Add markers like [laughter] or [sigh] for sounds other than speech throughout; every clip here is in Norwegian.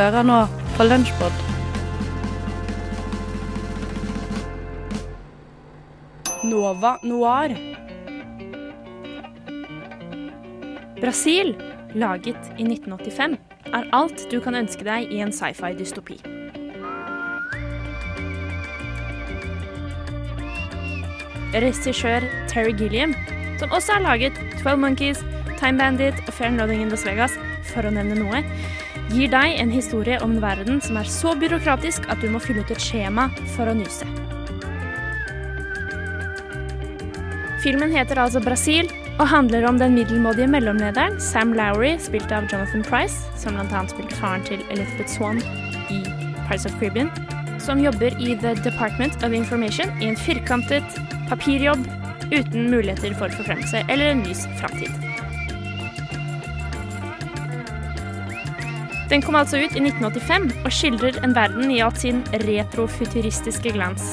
Hører nå på Lunsjpod. Nova Noir. Brasil, laget i 1985, er alt du kan ønske deg i en sci-fi-dystopi. Regissør Terry Gilliam, som også har laget 12 Monkeys, Time Bandit og Fair Loading in Las Vegas, for å nevne noe, gir deg en historie om en verden som er så byråkratisk at du må fylle ut et skjema for å nyse. Filmen heter altså Brasil og handler om den middelmådige mellomlederen Sam Lowry, spilt av Jonathan Price, som bl.a. spilte faren til Elizabeth Swan i Price of Caribbean, som jobber i The Department of Information i en firkantet papirjobb uten muligheter for forfremmelse eller en lys framtid. Den kom altså ut i 1985 og skildrer en verden i all sin retrofuturistiske glans.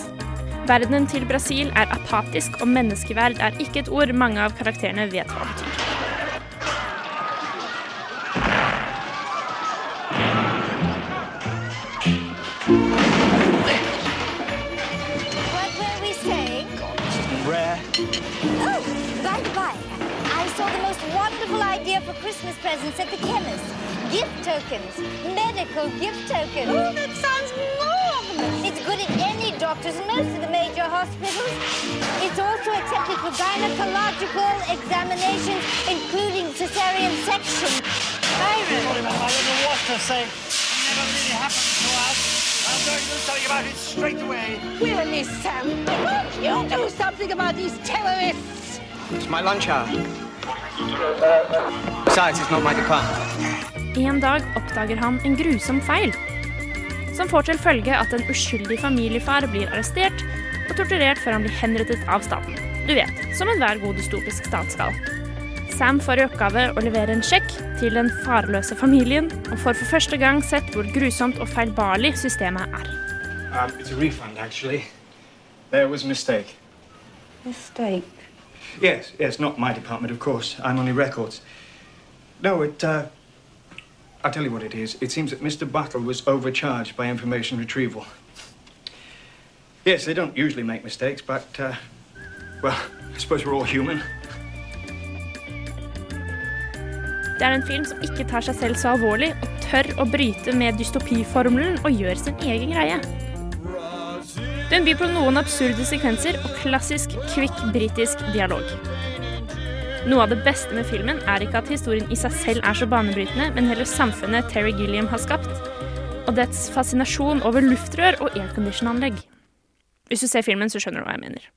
Verdenen til Brasil er apatisk, og menneskeverd er ikke et ord mange av karakterene vet hva betyr. Most wonderful idea for Christmas presents at the chemist. Gift tokens. Medical gift tokens. Oh, that sounds marvelous. It's good at any doctor's and most of the major hospitals. It's also accepted for gynecological examinations, including cesarean section. Iron. Sorry, madam, I don't know what to say. It never really happened to us. I'm going to do something about it straight away. Really, Sam? Won't you do something about these terrorists? It's my lunch hour. Besides, it's not my department. En dag oppdager han en grusom feil, som får til følge at en uskyldig familiefar blir arrestert og torturert før han blir henrettet av staten. Du vet, som enhver god dystopisk stat skal. Sam får i oppgave å levere en sjekk til den farløse familien, og får for første gang sett hvor grusomt og feilbarlig systemet er. Um, it's a refund, actually. There was a mistake. Mistake. Yes, yes, not my department, of course. I'm only records. No, it, uh, I'll tell you what it is. It seems that Mr. Buttle was overcharged by information retrieval. Yes, they don't usually make mistakes, but, uh, well, I suppose we're all human. Det er en film som ikke tar seg selv så alvorlig, og tør å bryte med dystopiformelen og gjør sin egen greie. Den byr på noen absurde sekvenser og klassisk kvikk britisk dialog. Noe av det beste med filmen er ikke at historien i seg selv er så banebrytende, men heller samfunnet Terry Gilliam har skapt, og dets fascinasjon over luftrør og aircondition-anlegg. Hvis du ser filmen, så skjønner du hva jeg mener.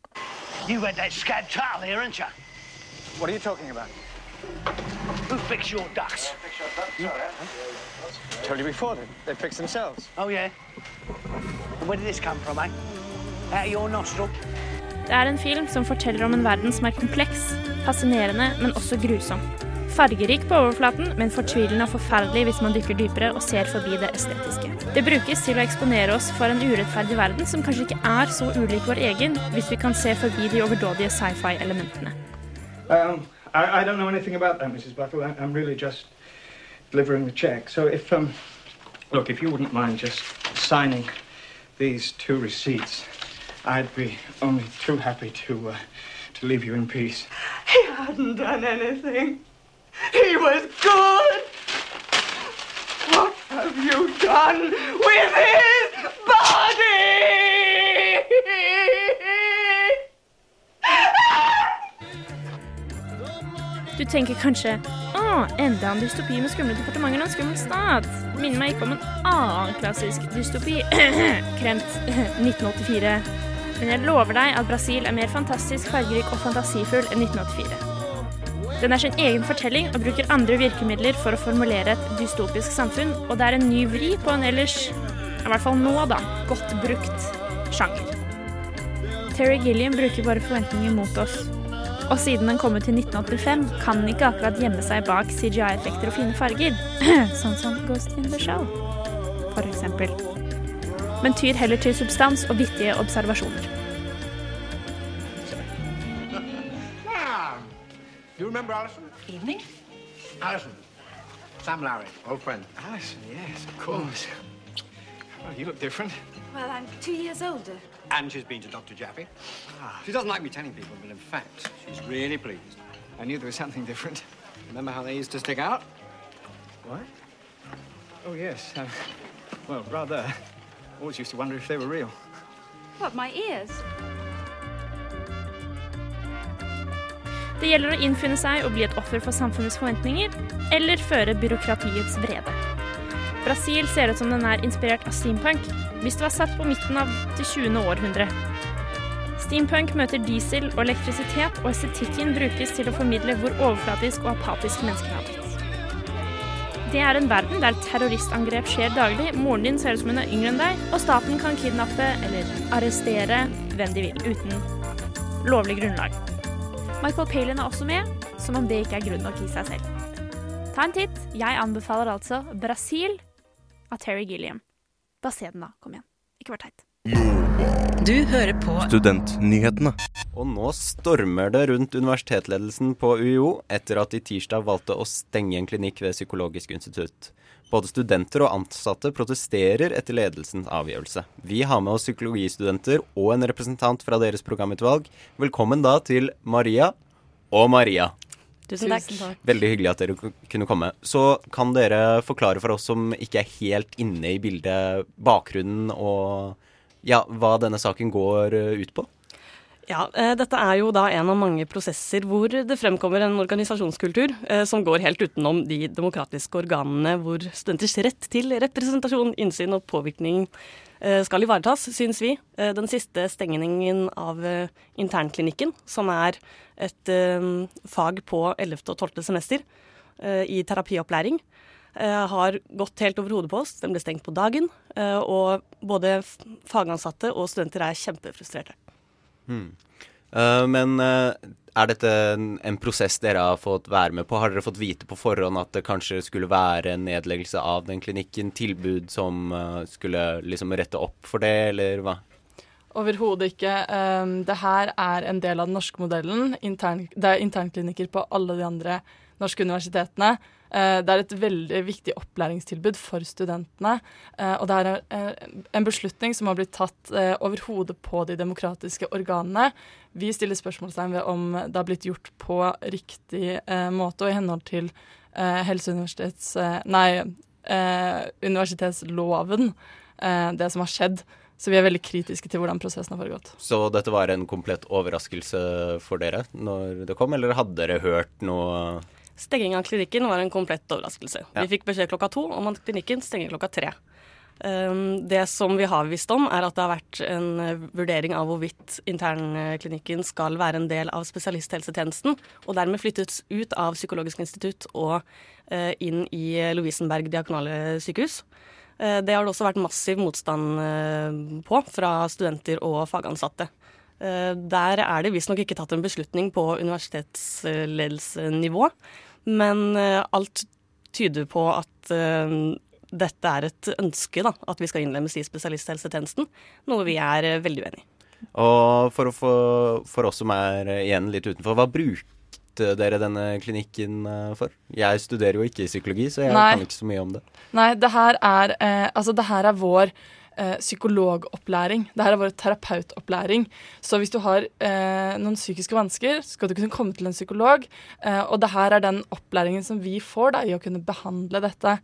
You had that tile here, hadn't you? What are you talking about? Who fix your ducks? told you before, they, they fix themselves. Oh, yeah? Where did this come from, eh? Out of your nostril? Det er en film som forteller om en verden som er kompleks, fascinerende, men også grusom. Fargerik på overflaten, men fortvilende og forferdelig hvis man dykker dypere og ser forbi det estetiske. Det brukes til å eksponere oss for en urettferdig verden som kanskje ikke er så ulik vår egen, hvis vi kan se forbi de overdådige sci-fi-elementene. Um, I, I don't know anything about that, Mrs. Buttle. I, I'm really just delivering the check. So if, um, look, if you wouldn't mind just signing these two receipts, I'd be only too happy to, uh, to leave you in peace. He hadn't done anything. He was good. What have you done with his body? Du tenker kanskje å, enda en dystopi med skumle departementer og en skummel stat. Minner meg ikke om en annen klassisk dystopi. [clears throat] Kremt [clears throat] 1984. Men jeg lover deg at Brasil er mer fantastisk fargerik og fantasifull enn 1984. Den er sin egen fortelling og bruker andre virkemidler for å formulere et dystopisk samfunn, og det er en ny vri på en ellers, i hvert fall nå, da, godt brukt sjanger. Terry Gilliam bruker våre forventninger mot oss. Og siden den kom ut i 1985, kan den ikke akkurat gjemme seg bak CGI-effekter og fine farger. [clears throat] sånn som Ghost in the Shell, for eksempel. Men tyr heller til substans og vittige observasjoner. Do you remember Alison? Evening. Alison. Sam Larry, old friend. Alison, yes, of course. Well, you look different. Well, I'm two years older. And she's been to Dr. Jaffe. She doesn't like me telling people, but in fact, she's really pleased. I knew there was something different. Remember how they used to stick out? What? Oh, yes. Uh, well, rather. Always used to wonder if they were real. What, my ears? Det gjelder å innfinne seg og bli et offer for samfunnets forventninger, eller føre byråkratiets vrede. Brasil ser ut som den er inspirert av steampunk, hvis det var satt på midten av det 20. århundre. Steampunk møter diesel og elektrisitet, og estetikken brukes til å formidle hvor overflatisk og apatisk menneskene har blitt. Det er en verden der terroristangrep skjer daglig, moren din ser ut som hun er yngre enn deg, og staten kan kidnappe eller arrestere hvem de vil, uten lovlig grunnlag. Michael Palin er også med, som om det ikke er grunn nok i seg selv. Ta en titt. Jeg anbefaler altså Brasil av Terry Gilliam. Bare se den, da. Kom igjen. Ikke vær teit. Du hører på Studentnyhetene. Og nå stormer det rundt universitetsledelsen på UiO etter at de tirsdag valgte å stenge en klinikk ved Psykologisk institutt. Både studenter og ansatte protesterer etter ledelsens avgjørelse. Vi har med oss psykologistudenter og en representant fra deres programutvalg. Velkommen da til Maria og Maria. Tusen takk. Veldig hyggelig at dere kunne komme. Så kan dere forklare for oss som ikke er helt inne i bildet, bakgrunnen og ja, hva denne saken går eh, ut på? Ja, eh, Dette er jo da en av mange prosesser hvor det fremkommer en organisasjonskultur eh, som går helt utenom de demokratiske organene hvor studenters rett til representasjon, innsyn og påvirkning eh, skal ivaretas, syns vi. Den siste stengningen av internklinikken, som er et fag på 11. og 12. semester i terapiopplæring, har gått helt over hodet på oss. Den ble stengt på dagen, og både fagansatte og studenter er kjempefrustrerte. Eh, men uh, er dette en, en prosess dere har fått være med på? Har dere fått vite på forhånd at det kanskje skulle være en nedleggelse av den klinikken? Tilbud som uh, skulle liksom rette opp for det, eller hva? Overhodet ikke. Um, det her er en del av den norske modellen. Intern, det er internklinikker på alle de andre norske universitetene. Uh, det er et veldig viktig opplæringstilbud for studentene. Uh, og det er uh, en beslutning som har blitt tatt over hodet på de demokratiske organene. Vi stiller spørsmålstegn ved om det har blitt gjort på riktig måte og i henhold til helse- og universitets... uh, nei, universitetsloven, det som har skjedd. Så vi er veldig kritiske til hvordan prosessen har foregått. Så dette var en komplett overraskelse for dere når det kom, eller hadde dere hørt noe Stenging av klinikken var en komplett overraskelse. Ja. Vi fikk beskjed klokka to om at klinikken stenger klokka tre. Um, det som vi har visst om, er at det har vært en eh, vurdering av hvorvidt internklinikken skal være en del av spesialisthelsetjenesten, og dermed flyttes ut av Psykologisk institutt og eh, inn i Lovisenberg diakonale sykehus. Eh, det har det også vært massiv motstand på fra studenter og fagansatte. Der er det visstnok ikke tatt en beslutning på universitetsledelsesnivå, men eh, alt tyder på at eh, dette er et ønske, da, at vi skal innlemmes i spesialisthelsetjenesten, noe vi er eh, veldig uenig i. Og for, å få, for oss som er igjen litt utenfor, hva brukte dere denne klinikken for? Jeg studerer jo ikke psykologi, så jeg Nei. kan ikke så mye om det. Nei, det her er, eh, altså det her er vår eh, psykologopplæring. Det her er vår terapeutopplæring. Så hvis du har eh, noen psykiske vansker, skal du kunne komme til en psykolog. Eh, og det her er den opplæringen som vi får da, i å kunne behandle dette.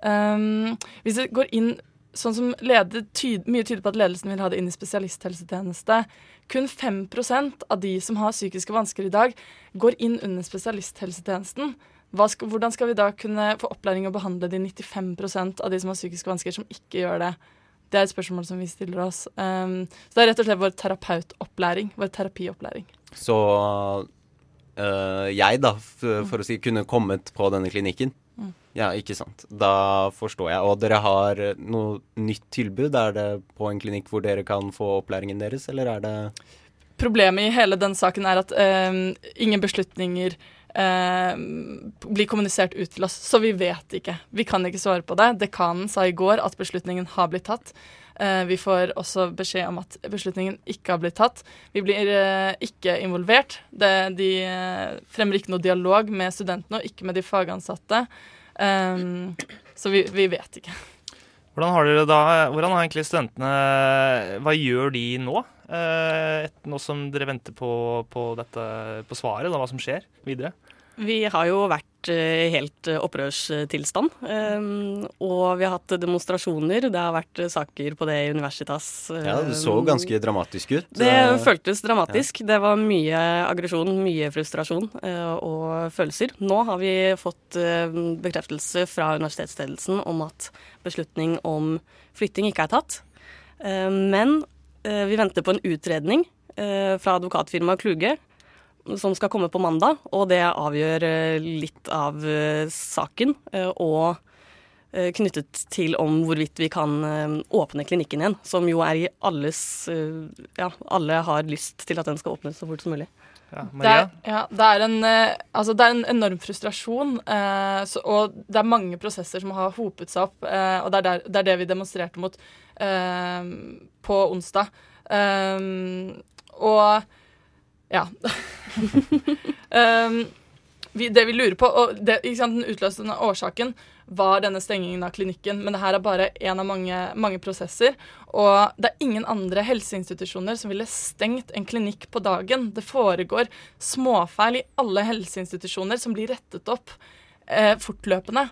Um, hvis det går inn sånn som leder, tyd, Mye tyder på at ledelsen vil ha det inn i spesialisthelsetjeneste. Kun 5% av de som har psykiske vansker i dag, går inn under spesialisthelsetjenesten. Skal, hvordan skal vi da kunne få opplæring og behandle de 95% av de som har psykiske vansker, som ikke gjør det? Det er et spørsmål som vi stiller oss. Um, så det er rett og slett vår terapeutopplæring. Vår terapiopplæring. Så øh, jeg, da, for, for å si, kunne kommet på denne klinikken. Mm. Ja, ikke sant. Da forstår jeg. Og dere har noe nytt tilbud? Er det på en klinikk hvor dere kan få opplæringen deres, eller er det Problemet i hele den saken er at eh, ingen beslutninger eh, blir kommunisert ut til oss, så vi vet ikke. Vi kan ikke svare på det. Dekanen sa i går at beslutningen har blitt tatt. Eh, vi får også beskjed om at beslutningen ikke har blitt tatt. Vi blir eh, ikke involvert. Det, de eh, fremmer ikke noe dialog med studentene og ikke med de fagansatte. Så vi, vi vet ikke. Hvordan har dere da, hvordan har egentlig studentene Hva gjør de nå? Eh, nå som dere venter på, på, dette, på svaret, da, hva som skjer videre? Vi har jo vært eh, helt eh, opprørstilstand. og vi har hatt demonstrasjoner. Det har vært saker på det i Universitas. Ja, det så ganske dramatisk ut. Det føltes dramatisk. Det var mye aggresjon, mye frustrasjon og følelser. Nå har vi fått bekreftelse fra universitetsledelsen om at beslutning om flytting ikke er tatt. Men vi venter på en utredning eh, fra advokatfirmaet Kluge som skal komme på mandag, og det avgjør eh, litt av eh, saken. eh, og eh, knyttet til om hvorvidt vi kan eh, åpne klinikken igjen, som jo er i alles eh, Ja, alle har lyst til at den skal åpnes så fort som mulig. Ja, Det er, ja, det er, en, eh, altså det er en enorm frustrasjon, eh, så, og det er mange prosesser som har hopet seg opp. Eh, og det er, der, det er det vi demonstrerte mot eh, på onsdag. Eh, og ja. um, [laughs] vi, det vi lurer på, og det, sant, Den utløsende årsaken var denne stengingen av klinikken, men det her er bare én av mange, mange prosesser. Og det er ingen andre helseinstitusjoner som ville stengt en klinikk på dagen. Det foregår småfeil i alle helseinstitusjoner som blir rettet opp eh, fortløpende.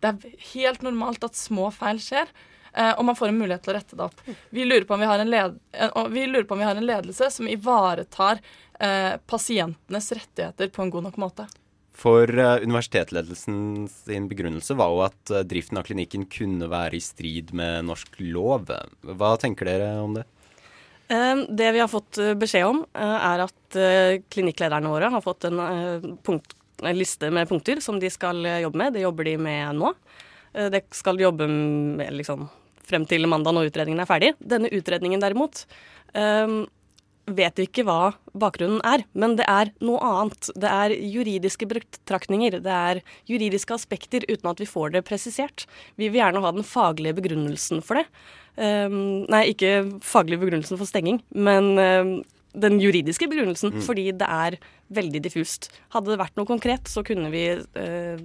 Det er helt normalt at små feil skjer. Eh, og man får en mulighet til å rette det opp. Vi lurer på om vi har en, led eh, vi har en ledelse som ivaretar eh, pasientenes rettigheter på en god nok måte. For eh, universitetsledelsen sin begrunnelse var jo at eh, driften av klinikken kunne være i strid med norsk lov. Hva tenker dere om det? Det vi har fått eh, beskjed om, er at klinikklederne våre har fått en, punkt, en liste med punkter som de skal jobbe med. Det jobber de med nå. Det skal de jobbe med liksom, frem til mandag når utredningen er ferdig. Denne utredningen derimot vet vi ikke hva bakgrunnen er, men det er noe annet. Det er juridiske betraktninger, det er juridiske aspekter uten at vi får det presisert. Vi vil gjerne ha den faglige begrunnelsen for det. Um, nei, ikke faglige begrunnelsen for stenging, men um, den juridiske begrunnelsen, Mm. fordi det er veldig diffust. Hadde det vært noe konkret, så kunne vi uh,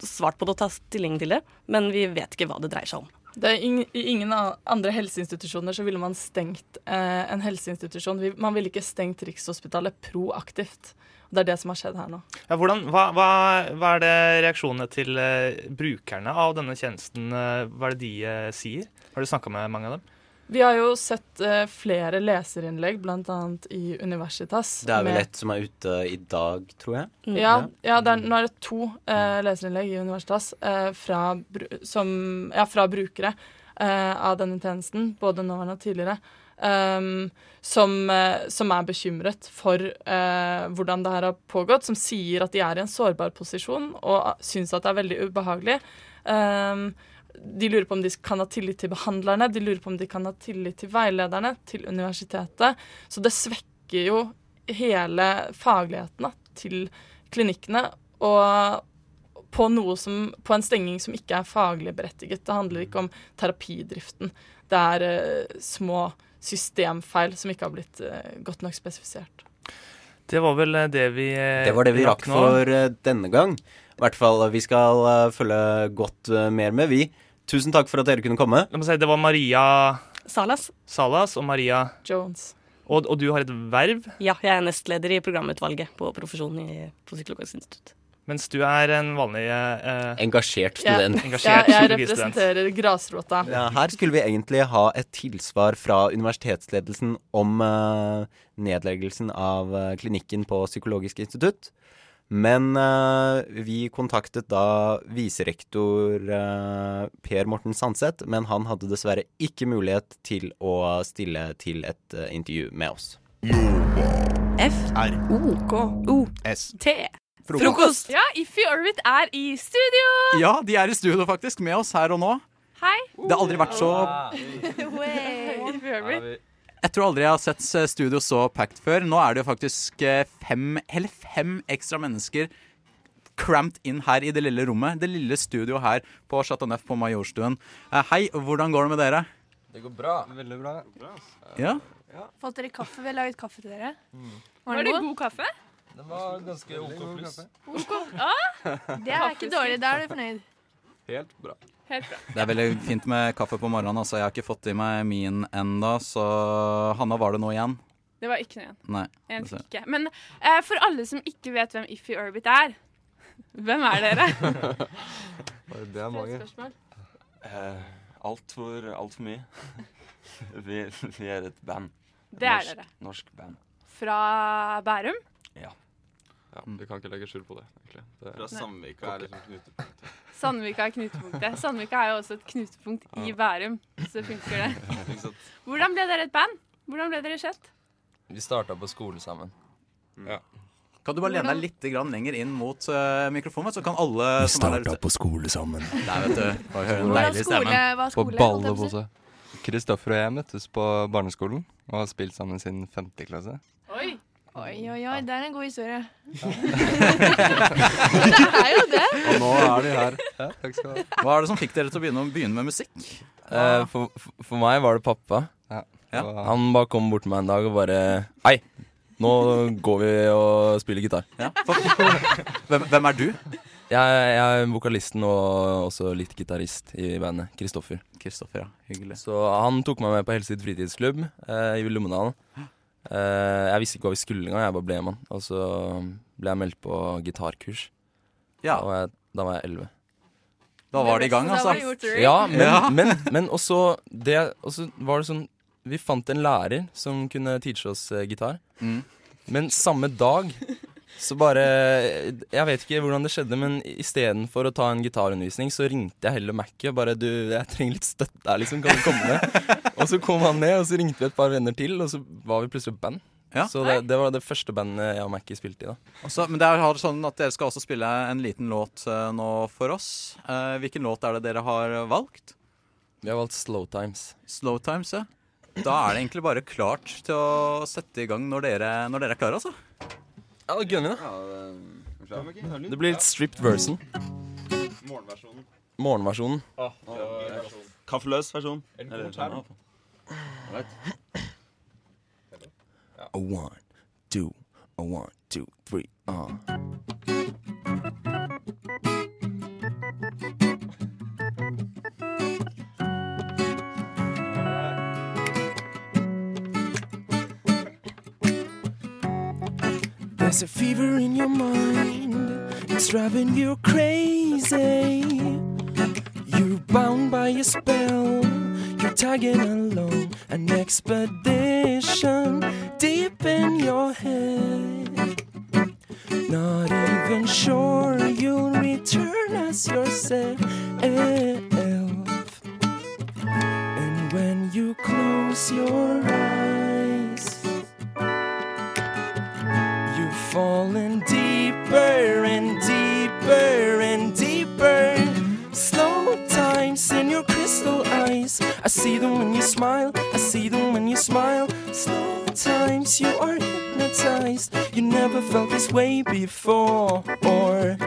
svart på det og tatt stilling til det, men vi vet ikke hva det dreier seg om. I ingen andre helseinstitusjoner så ville man stengt eh, en helseinstitusjon. Man ville ikke stengt Rikshospitalet proaktivt. Det er det som har skjedd her nå. Ja, hvordan, hva, hva, hva er det reaksjonene til eh, brukerne av denne tjenesten eh, Hva er det de eh, sier? Har du snakka med mange av dem? Vi har jo sett uh, flere leserinnlegg, bl.a. i Universitas. Det er vel et som er ute i dag, tror jeg. Ja, ja det er, nå er det to uh, leserinnlegg i Universitas uh, fra, som, ja, fra brukere av denne tjenesten, både nåværende og tidligere, um, som, som er bekymret for hvordan det her har pågått, som sier at de er i en sårbar posisjon og syns at det er veldig ubehagelig. Ehm, de lurer på om de kan ha tillit til behandlerne, de lurer på om de kan ha tillit til veilederne, til universitetet. Så det svekker jo hele fagligheten da, til klinikkene. Og på, noe som, på en stenging som ikke er faglig berettiget. Det handler ikke om terapidriften. Det er uh, små systemfeil som ikke har blitt uh, godt nok spesifisert. Det var vel eh, det vi uh, Det var det vi rakk for denne gang. I hvert fall, Vi skal følge godt mer med, vi. Tusen takk for at dere kunne komme. La meg si, det var Maria Salas. Salas og Maria Jones. Og, og du har et verv, Ja, jeg er nestleder i programutvalget på profesjonen i, på Psykologisk institutt. mens du er en vanlig eh, Engasjert student. student. Engasjert jeg, jeg representerer grasrota. Ja, her skulle vi egentlig ha et tilsvar fra universitetsledelsen om eh, nedleggelsen av eh, klinikken på Psykologisk institutt. Men uh, vi kontaktet da viserektor uh, Per Morten Sandseth, men han hadde dessverre ikke mulighet til å stille til et uh, intervju med oss. F. R. O. K. O. S. T. Frokost. Ja, Iffy Orbit er i studio! Ja, de er i studio faktisk, med oss her og nå. Hei. Det har aldri vært så [laughs] Iffy Orbit. Jeg tror aldri jeg har sett studio så packed før. Nå er det jo faktisk eh, fem, eller fem ekstra mennesker cramped inn her i det lille rommet. Det lille studioet her på Chateau Neuf på Majorstuen. Eh, Hei, hvordan går det med dere? Det går bra. Veldig bra. Ja? Fått dere kaffe? Vi har laget kaffe til dere. Var det god kaffe? Den var ganske OK pluss. Det er ikke dårlig. Da er du fornøyd. Helt bra. Helt bra. Det er veldig fint med kaffe på morgenen. Altså, jeg har ikke fått i meg min enda, så Hanna, var det noe igjen? Det var ikke noe igjen. Nei. En fikk ikke. Men eh, for alle som ikke vet hvem Iffy Orbit er, hvem er dere? [laughs] Det er mange. Spørsmål? Eh, Altfor alt mye. [laughs] vi, vi er et band. Det er norsk, dere. Norsk band. Fra Bærum? Ja. Ja, Vi kan ikke legge skjul på det. egentlig. Det Fra Sandvika er liksom knutepunktet. Sandvika er knutepunktet. Sandvika er jo også et knutepunkt i Bærum, så funker det. [laughs] Hvordan ble dere et band? Hvordan ble dere kjent? Vi starta på skole sammen. Ja. Kan du bare lene deg litt grann lenger inn mot uh, mikrofonen, så kan alle Vi starta på skole sammen. Der, vet du. Bare høre den Hvordan deilige skole, stemmen. På ballebåse. Kristoffer og jeg møttes på barneskolen og har spilt sammen siden femte klasse. Oi! Oi, oi, oi, det er en god historie. [laughs] Det er jo det. Og nå er de her. Ja, takk skal du ha. Hva er det som fikk dere til å begynne, begynne med musikk? Eh, for, for- meg var det pappa. Ja. Han bare kom bort til meg en dag og bare Hei, nå går vi og spiller gitar. Ja. Hvem, hvem er du? Jeg, jeg er vokalisten og også litt gitarist i bandet. Kristoffer. Kristoffer, ja. Hyggelig. Så han tok meg med på Helsid fritidsklubb eh, i Lommedalen. Eh, jeg visste ikke hva vi skulle engang, jeg bare ble med. Og så ble jeg meldt på gitarkurs. Ja. Da var jeg, da var jeg 11. Da var det i gang, altså. Ja, men, Ja. men, men også, det, også var det sånn Vi fant en lærer som kunne teache oss eh, gitar. Mm. Men samme dag så bare Jeg vet ikke hvordan det skjedde, men istedenfor å ta en gitarundervisning, så ringte jeg heller Mac-et. Bare du, jeg trenger litt støtte her, liksom. Kan du komme ned? [laughs] og så kom han ned, og så ringte vi et par venner til, og så var vi plutselig band. Ja. Så det, det var det første bandet jeg og Mackie spilte i, da. Også, men det er sånn at dere skal også spille en liten låt eh, nå for oss. Eh, hvilken låt er det dere har valgt? Vi har valgt Slow Times. Slow Times, ja. Da er det egentlig bare klart til å sette i gang når dere, når dere er klare, altså. Ja, det gunner vi, da. Det blir litt stripped version. Morgenversjonen. Morgenversjonen. Kaffeløs versjon. En Eller god term. A one, two, a one, two, three, uh. There's a fever in your mind, it's driving you crazy. You're bound by a spell, you're tagging along an expedition deep in your head. Not even sure you'll return as yourself. And when you close your You've deeper and deeper and deeper. Slow times in your crystal eyes. I see them when you smile. I see them when you smile. Slow times you are hypnotized. You never felt this way before. You're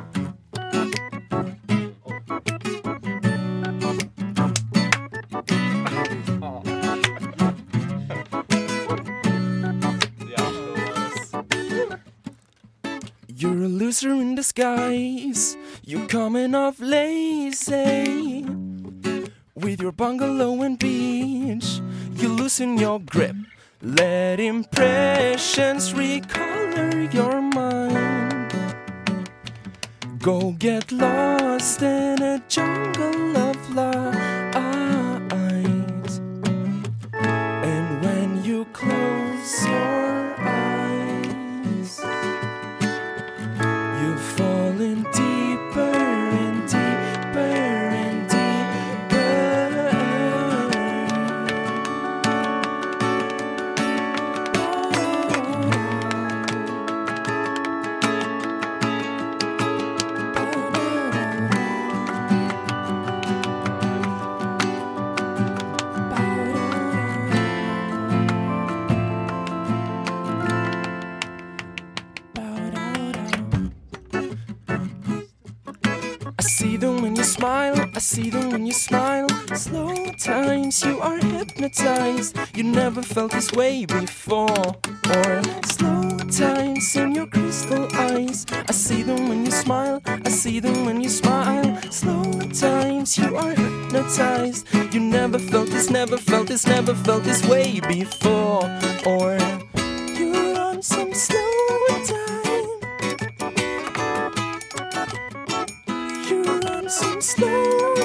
loser in disguise. You're coming off lazy. With your bungalow and beach, you loosen your grip. Let impressions recolor your mind. Go get lost in a jungle of light. See them when you smile. Slow times, you are hypnotized. You never felt this way before. Or slow times in your crystal eyes. I see them when you smile. I see them when you smile. Slow times, you are hypnotized. You never felt this, never felt this, never felt this way before. Or you're on some slow time. You're on some slow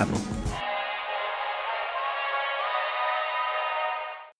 Apple.